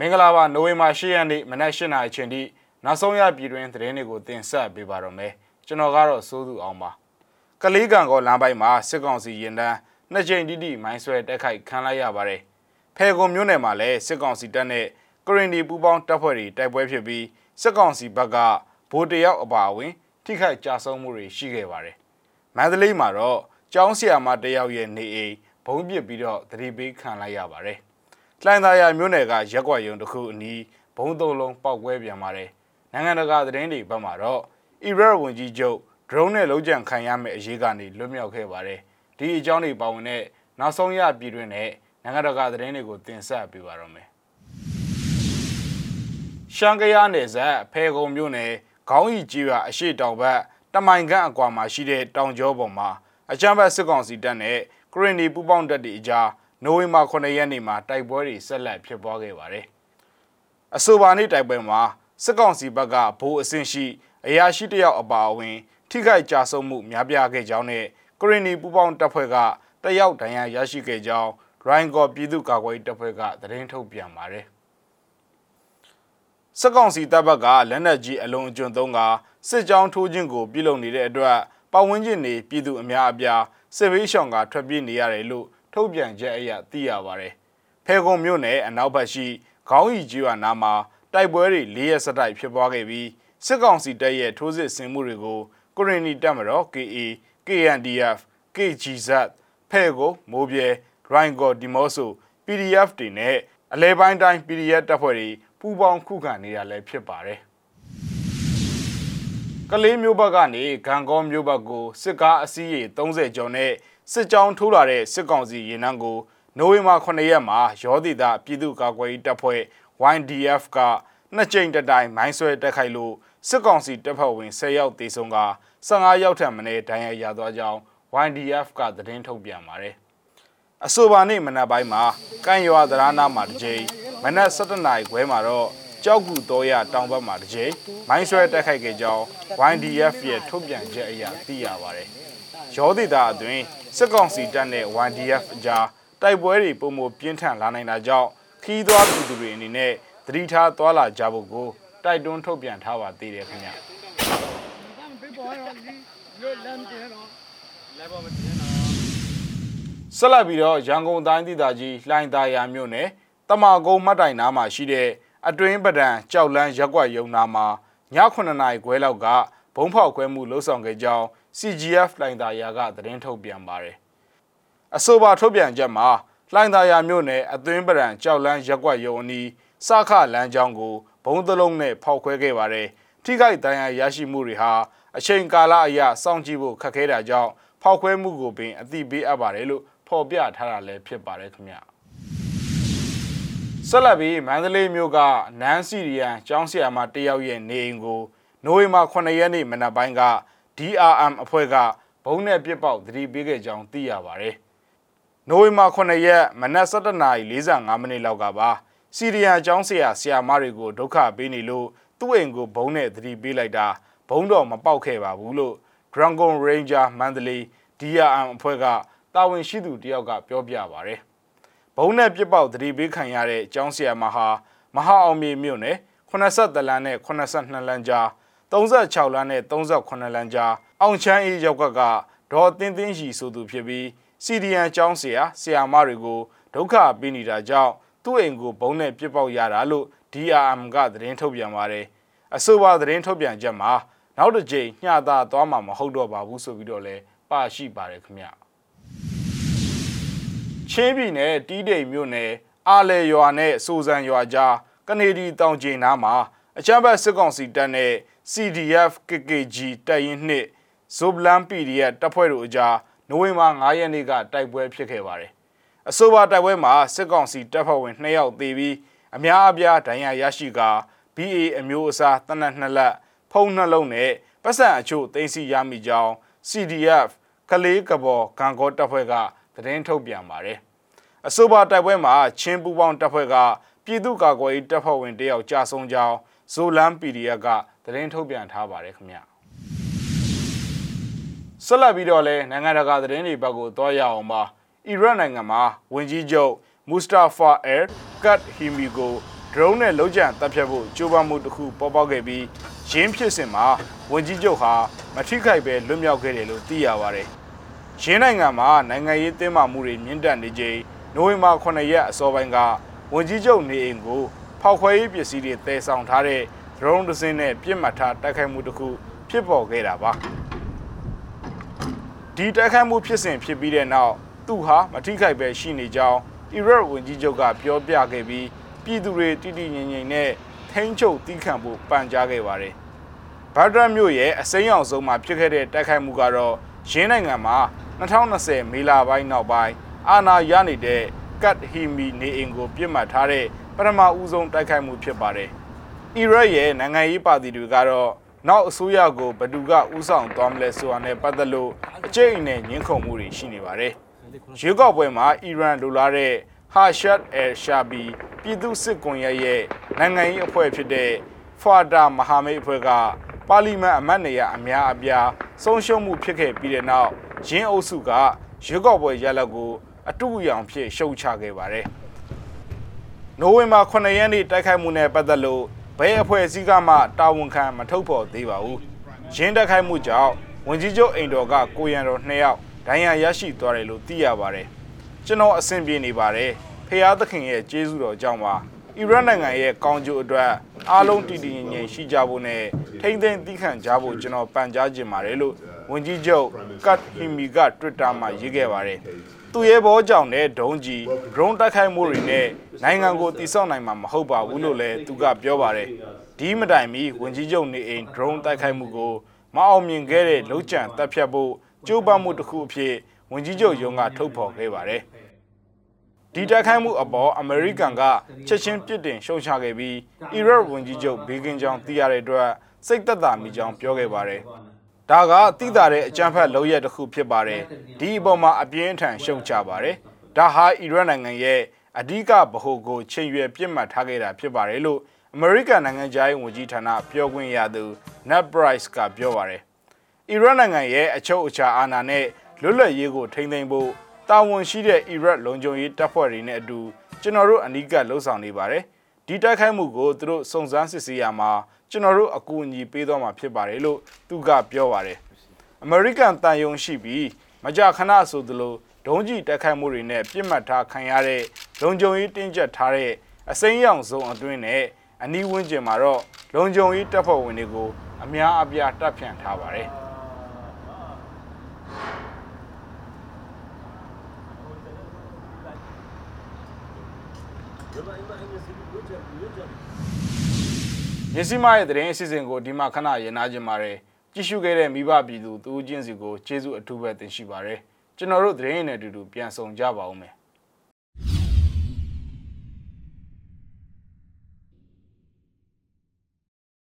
မင်္ဂလာပါနိုဝင်ဘာ10ရက်နေ့မနက်8:00နာရီချိန်ထိနောက်ဆုံးရပြည်တွင်းသတင်းတွေကိုတင်ဆက်ပေးပါတော့မယ်ကျွန်တော်ကတော့စိုးသူအောင်ပါကလေးကံကောလမ်းပိုင်းမှာစစ်ကောင်စီရင်တန်းနှစ်ကြိမ်တိတိမိုင်းဆွဲတက်ခိုက်ခံလိုက်ရပါတယ်ဖဲကုံမြို့နယ်မှာလည်းစစ်ကောင်စီတပ်နဲ့ကရင်ဒီပူပေါင်းတပ်ဖွဲ့တွေတိုက်ပွဲဖြစ်ပြီးစစ်ကောင်စီဘက်ကဗိုလ်တယောက်အပါအဝင် ထိခိုက်ကြဆုံးမှုတွေရှိခဲ့ပါတယ်မန္တလေးမှာတော့ကျောင်းဆရာမတယောက်ရဲ့နေအိမ်ဘုံပစ်ပြီးတော့တတိပေးခံလိုက်ရပါတယ်။ လှိုင်သာယာမြို့နယ်ကရက်ကွက်ရုံတစ်ခုအနီးဘုံသုံးလုံးပောက်ကွဲပြန်ပါတယ်။နိုင်ငံတကာသတင်းတွေဘက်မှာတော့အီရတ်ဝန်ကြီးချုပ် drone နဲ့လုံးကြံခံရမယ့်အရေးကနေလွတ်မြောက်ခဲ့ပါတယ်။ဒီအကြောင်းတွေပါဝင်တဲ့နောက်ဆုံးရပြည်တွင်းနဲ့နိုင်ငံတကာသတင်းတွေကိုတင်ဆက်ပေးပါတော့မယ်။ရှန်ကယားနယ်စပ်ဖဲကုံမြို့နယ်ခေါင်းရီကြီးရွာအရှိတောင်ဘက်တမိုင်ခန့်အကွာမှာရှိတဲ့တောင်ကျောပေါ်မှာအကြမ်းဖက်စစ်ကောင်စီတပ်နဲ့ကရင်နီပူပေါင်းတပ်တွေအကြား နိုဝင်ဘာ9ရက်နေ့မှာတိုက်ပွဲတွေဆက်လက်ဖြစ်ပွားခဲ့ပါတယ်။အဆိုပါနေ့တိုက်ပွဲမှာစစ်ကောင်စီဘက်ကဘိုးအဆင့်ရှိအရာရှိတယောက်အပါအဝင် ထိခိုက်ကြဆုံးမှုများပြားခဲ့ကြောင်းနဲ့ကရင်နီပူပေါင်းတပ်ဖွဲ့ကတယောက်ဒဏ်ရာရရှိခဲ့ကြောင်းရိုင်းကော်ပြည်သူ့ကာကွယ်ရေးတပ်ဖွဲ့ကသတင်းထုတ်ပြန်ပါတယ်။စစ်ကောင်စီတပ်ဘက်ကလက်နက်ကြီးအလုံးအကျွံသုံးကစစ်ကြောင်းထိုးခြင်းကိုပြုလုပ်နေတဲ့အတွက်ပတ်ဝန်းကျင်နေပြည်သူအများအပြားစစ်ဘေးရှောင်ကထွက်ပြေးနေရတယ်လို့ ထုတ်ပြန်ချက်အရသိရပါတယ်။ဖဲကုံမြို့နယ်အနောက်ဘက်ရှိခေါင်းရီကျွာနာမှာတိုက်ပွဲတွေ၄ရက်ဆက်တိုက်ဖြစ်ပွားခဲ့ပြီးစစ်ကောင်စီတပ်ရဲ့ထိုးစစ်ဆင်မှုတွေကိုကိုရီနီတပ်မတော် KA KNDF KGZ ဖဲကိုမိုးပြဲရိုင်းကော်ဒီမော့ဆို PDF တွေနဲ့အလဲပိုင်းတိုင်း PDF တပ်ဖွဲ့တွေပူးပေါင်းခုခံနေတာလည်းဖြစ်ပါတယ်ကလေးမျိုးဘက်ကနေဂံကောမျိုးဘက်ကိုစစ်ကားအစီးရေ30ကျော်နဲ့ စစ်ကြောင်းထိုးလာတဲ့စစ်ကောင်စီရင်နှန်းကိုနိုဝင်ဘာ9ရက်မှာရောဒေတာပြည်သူ့ကာကွယ်ရေးတပ်ဖွဲ့ YDF ကနှစ်ကြိမ်တတိုင်မိုင်းဆွဲတက်ခိုက်လို့စစ်ကောင်စီတပ်ဖွဲ့ဝင်10ယောက်တေဆုံးက15ယောက်ထပ်မံဒဏ်ရာရသွားကြောင်း YDF ကသတင်းထုတ်ပြန်ပါတယ်။အဆိုပါနေ့မနက်ပိုင်းမှာကန့်ရွာသရနာမှာတစ်ကြိမ်မနက်7:00နာရီခွဲမှာတော့ကြောက်ကူတော်ရတောင်ဘက်မှာတစ်ကြိမ်မိုင်းဆွဲတက်ခိုက်ခဲ့ကြောင်း YDF ရဲ့ထုတ်ပြန်ချက်အရသိရပါတယ်။ ရောဒေတာအတွင်းစစ်ကောင်စီတပ်နဲ့ YDF အကြားတိုက်ပွဲတွေပုံမပြင်းထန်လာနိုင်တာကြောင့်ခီးသွွားပြည်သူတွေအနေနဲ့သတိထားသွားလာကြဖို့ကိုတိုက်တွန်းထုတ်ပြန်ထားပါသေးတယ်ခင်ဗျာဆက်လက်ပြီးတော့ရန်ကုန်တိုင်းဒေသကြီးလှိုင်သာယာမြို့နယ်တမာကုန်းမှတ်တိုင်နားမှာရှိတဲ့အတွင်းပဒံကြောက်လန်းရက်ကွက်ရုံနာမှာည9နာရီခွဲလောက်က ဘုံဖောက်ခွဲမှုလှုပ်ဆောင်ခဲ့ကြောင်း CGF လှိုင်သာယာကသတင်းထုတ်ပြန်ပါတယ်အဆိုပါထုတ်ပြန်ချက်မှာလှိုင်သာယာမြို့နယ်အသွင်းပဒံကြောက်လန်းရက်ကွက်ရုံအနီးစခလမ်းကြောင်းကိုဘုံသလုံးနဲ့ဖောက်ခွဲခဲ့ပါတယ်ထိခိုက်ဒဏ်ရာရရှိမှုတွေဟာအချိန်ကာလအရစောင့်ကြည့်ဖို့ခက်ခဲတာကြောင့်ဖောက်ခွဲမှုကိုပင်အသိပေးအပ်ပါတယ်လို့ဖော်ပြထားတာလည်းဖြစ်ပါတယ်ခင်ဗျဆက်လက်ပြီးမန္တလေးမြို့ကနန်းစီရီယန်ကျောင်းဆရာမတယောက်ရဲ့နေအိမ်ကို နိုဝင်ဘာ9ရက်နေ့မနက်ပိုင်းက DRM အဖွဲ့ကဘုံနဲ့ပြစ်ပေါက်သတိပေးခဲ့ကြောင်းသိရပါတယ်။နိုဝင်ဘာ9ရက်မနက်7:45မိနစ်လောက်ကပါစီရီယန်ကျောင်းဆရာဆရာမတွေကိုဒုက္ခပေးနေလို့သူ့အိမ်ကိုဘုံနဲ့သတိပေးလိုက်တာဘုံတော့မပေါက်ခဲ့ပါဘူးလို့ Dragon Ranger မန္တလေး DRM အဖွဲ့ကတာဝန်ရှိသူတယောက်ကပြောပြပါဗျ။ဘုံနဲ့ပြစ်ပေါက်သတိပေးခံရတဲ့ကျောင်းဆရာမဟာမဟာအောင်မြေမြို့နယ်83လမ်းနဲ့82လမ်းကြား 36လမ်းနဲ့38လမ်းကြားအောင်ချမ်းအေးရောက်ကကဒေါ်တင်းတင်းရီဆိုသူဖြစ်ပြီးစီဒီယန်ကျောင်းဆရာဆရာမတွေကိုဒုက္ခပေးနေတာကြောင့်သူ့အိမ်ကိုဘုံနဲ့ပြစ်ပေါက်ရတာလို့ DRM ကသတင်းထုတ်ပြန်ပါတယ်အဆိုပါသတင်းထုတ်ပြန်ချက်မှာနောက်တစ်ကြိမ်ညှတာသွားမှာမဟုတ်တော့ပါဘူးဆိုပြီးတော့လည်းပါရှိပါတယ်ခင်ဗျချင်းပြည်နယ်တီးတိမ်မြို့နယ်အာလေရွာနဲ့စူဇန်ရွာကြားကနေဒီတောင်ကျင်းနားမှာအချမ်းဘတ်စစ်ကောင်စီတပ်နဲ့ CDF KKG တပ်ရင်းနှင့်ဇိုဘလန် PDF တပ်ဖွဲ့တို့အကြားနိုဝင်ဘာ9ရက်နေ့ကတိုက်ပွဲဖြစ်ခဲ့ပါတယ်။အဆိုပါတိုက်ပွဲမှာစစ်ကောင်စီတပ်ဖွဲ့ဝင်2ယောက်သေပြီးအများအပြားဒဏ်ရာရရှိကာ BA အမျိုးအစားတနက်နှစ်လက်ဖုံးနှလုံးနဲ့ပတ်စံအချို့တင်စီရမိကြောင်း CDF ကလေးကဘော်ဂံကောတပ်ဖွဲ့ကသတင်းထုတ်ပြန်ပါတယ်။အဆိုပါတိုက်ပွဲမှာချင်းပူပေါင်းတပ်ဖွဲ့ကပြည်သူ့ကာကွယ်ရေးတပ်ဖွဲ့ဝင်တယောက်ကြာဆုံးကြောင်းဇိုလန် PDF က သတင်းထုတ်ပြန်ထားပါတယ်ခင်ဗျဆက်လက်ပြီးတော့လဲနိုင်ငံတကာသတင်းတွေဘက်ကိုသွားရအောင်ပါအီရတ်နိုင်ငံမှာဝန်ကြီးချုပ်မူစတာဖာအယ်ကတ်ဟီမီကိုဒ drone နဲ့လုံးကျန်တပ်ဖြတ်ဖို့ကြိုးပမ်းမှုတစ်ခုပေါ်ပေါက်ခဲ့ပြီးရင်းဖြစ်စဉ်မှာဝန်ကြီးချုပ်ဟာမထိခိုက်ပဲလွတ်မြောက်ခဲ့တယ်လို့သိရပါတယ်။ရင်းနိုင်ငံမှာနိုင်ငံရေးတင်းမာမှုတွေမြင့်တက်နေချိန်နိုဝင်ဘာ9ရက်အစောပိုင်းကဝန်ကြီးချုပ်နေအိမ်ကိုဖောက်ခွဲရေးပစ္စည်းတွေတည်ဆောင်ထားတဲ့ drone တစ်စင်းနဲ့ပြစ်မှတ်ထားတိုက်ခိုက်မှုတစ်ခုဖြစ်ပေါ်ခဲ့တာပါ။ဒီတိုက်ခိုက်မှုဖြစ်စဉ်ဖြစ်ပြီးတဲ့နောက်သူဟာမထိခိုက်ပဲရှိနေကြောင်းအီရတ်ဝန်ကြီးချုပ်ကပြောပြခဲ့ပြီးပြည်သူတွေတိတိငြိမ်ငြိမ်နဲ့ထိန်းချုပ်တီးခန့်ဖို့ပန်ကြားခဲ့ပါတယ်။ဘာဒရတ်မြို့ရဲ့အစိမ်းရောင်ဆုံးမှာဖြစ်ခဲ့တဲ့တိုက်ခိုက်မှုကတော့ရင်းနိုင်ငံမှာ2020မေလပိုင်းနောက်ပိုင်းအာဏာရနေတဲ့ကတ်ဟီမီနေအိမ်ကိုပြစ်မှတ်ထားတဲ့ပထမဦးဆုံးတိုက်ခိုက်မှုဖြစ်ပါတယ်။ အီရတ်ရဲ့နိုင်ငံရေးပါတီတွေကတော့နောက်အစိုးရကိုဘယ်သူကဥဆောင်သွားမလဲဆိုတာနဲ့ပတ်သက်လို့အကျိတ်အနဲ့ညှင်းခုန်မှုတွေရှိနေပါတယ်။ရွေးကောက်ပွဲမှာအီရန်လိုလားတဲ့ဟာရှတ်အယ်ရှာဘီပြည်သူစစ်ကွန်ရက်ရဲ့နိုင်ငံရေးအဖွဲ့ဖြစ်တဲ့ဖာတာမဟာမိတ်အဖွဲ့ကပါလီမန်အမတ်နေရအများအပြားဆုံးရှုံးမှုဖြစ်ခဲ့ပြီးတဲ့နောက်ရင်းအုပ်စုကရွေးကောက်ပွဲရလဒ်ကိုအတူအယောင်ဖြစ်ရှုံချခဲ့ပါတယ်။နိုဝင်ဘာ9ရက်နေ့တိုက်ခိုက်မှုနဲ့ပတ်သက်လို့ ဘဲအဖွဲ့အစည်းကမှတာဝန်ခံမထုတ်ဖော်သေးပါဘူး။ရင်းတိုက်ခိုက်မှုကြောင့်ဝန်ကြီးချုပ်အိမ်တော်ကကိုရန်တော်2ယောက်ဒဏ်ရာရရှိသွားတယ်လို့သိရပါတယ်။ကျွန်တော်အဆင်ပြေနေပါတယ်။ဖះသခင်ရဲ့ကျေးဇူးတော်ကြောင့်ပါ။အီရတ်နိုင်ငံရဲ့ကောင်းကျိုးအတွက်အားလုံးတည်တည်ငြိမ်ငြိမ်ရှိကြဖို့နဲ့ထိမ့်သိမ်းသီးခံကြဖို့ကျွန်တော်ပန်ကြားခြင်းပါတယ်လို့ဝန်ကြီးချုပ်ကတ်ဟီမီက Twitter မှာရေးခဲ့ပါတယ်။ သူရဲ့ဘောကြောင့်နဲ့ဒုံးကြီး drone တိုက်ခိုက်မှုတွေနဲ့နိုင်ငံကိုတိစောက်နိုင်မှာမဟုတ်ပါဘူးလို့လည်းသူကပြောပါတယ်။ဒီမတိုင်မီဝန်ကြီးချုပ်နေအိမ် drone တိုက်ခိုက်မှုကိုမအောင်မြင်ခဲ့တဲ့လုံခြံတပ်ဖြတ်ဖို့ကြိုးပမ်းမှုတစ်ခုအဖြစ်ဝန်ကြီးချုပ်ရုံးကထုတ်ဖော်ခဲ့ပါတယ်။ဒီတိုက်ခိုက်မှုအပေါ်အမေရိကန်ကချက်ချင်းပြစ်တင်ရှုံချခဲ့ပြီးအီရတ်ဝန်ကြီးချုပ်ဘေဂင်ကြောင်သိရတဲ့အတွက်စိတ်သက်သာမိကြောင်းပြောခဲ့ပါတယ်။ ဒါကတိတာတဲ့အကြမ်းဖက်လုပ်ရက်တစ်ခုဖြစ်ပါတယ်။ဒီအပေါ်မှာအပြင်းထန်ရှုံချပါတယ်။ဒါဟာအီရတ်နိုင်ငံရဲ့အဓိကဗဟိုကိုချိန်ရွယ်ပြစ်မှတ်ထားခဲ့တာဖြစ်ပါတယ်လို့အမေရိကန်နိုင်ငံသားရေးဝန်ကြီးဌာနပြောခွင့်ရသူ Ned Price ကပြောပါတယ်။အီရတ်နိုင်ငံရဲ့အချုပ်အခြာအာဏာနဲ့လွတ်လပ်ရေးကိုထိန်းသိမ်းဖို့တာဝန်ရှိတဲ့အီရတ်လုံခြုံရေးတပ်ဖွဲ့တွေနဲ့အတူကျွန်တော်တို့အနီးကပ်လှုပ်ဆောင်နေပါတယ်။ ဒီတိုက်ခိုက်မှုကိုသူတို့စုံစမ်းစစ်ဆေးရမှာကျွန်တော်တို့အကူအညီပေးသွားမှာဖြစ်ပါတယ်လို့သူကပြောပါတယ်။ American တန်ယုံရှိပြီးမကြာခဏဆိုသလိုဒုံးကြီးတိုက်ခိုက်မှုတွေနဲ့ပြစ်မှတ်ထားခံရတဲ့လုံခြုံရေးတင်းကျပ်ထားတဲ့အစိမ်းရောင်စုံအတွင်းနဲ့အနီးဝန်းကျင်မှာတော့လုံခြုံရေးတပ်ဖွဲ့ဝင်တွေကိုအများအပြားတပ်ဖြန့်ထားပါတယ်။ မြစီမရဲ့သတင်းအစီအစဉ်ကိုဒီမှာခဏရနာခြင်းပါတယ်ကြည့်ရှုခဲ့တဲ့မိဘပြည်သူတူးချင်းစီကိုကျေးဇူးအထူးပဲတင်ရှိပါတယ်ကျွန်တော်တို့သတင်းရည်နဲ့အတူတူပြန်ဆောင်ကြပါဦးမယ်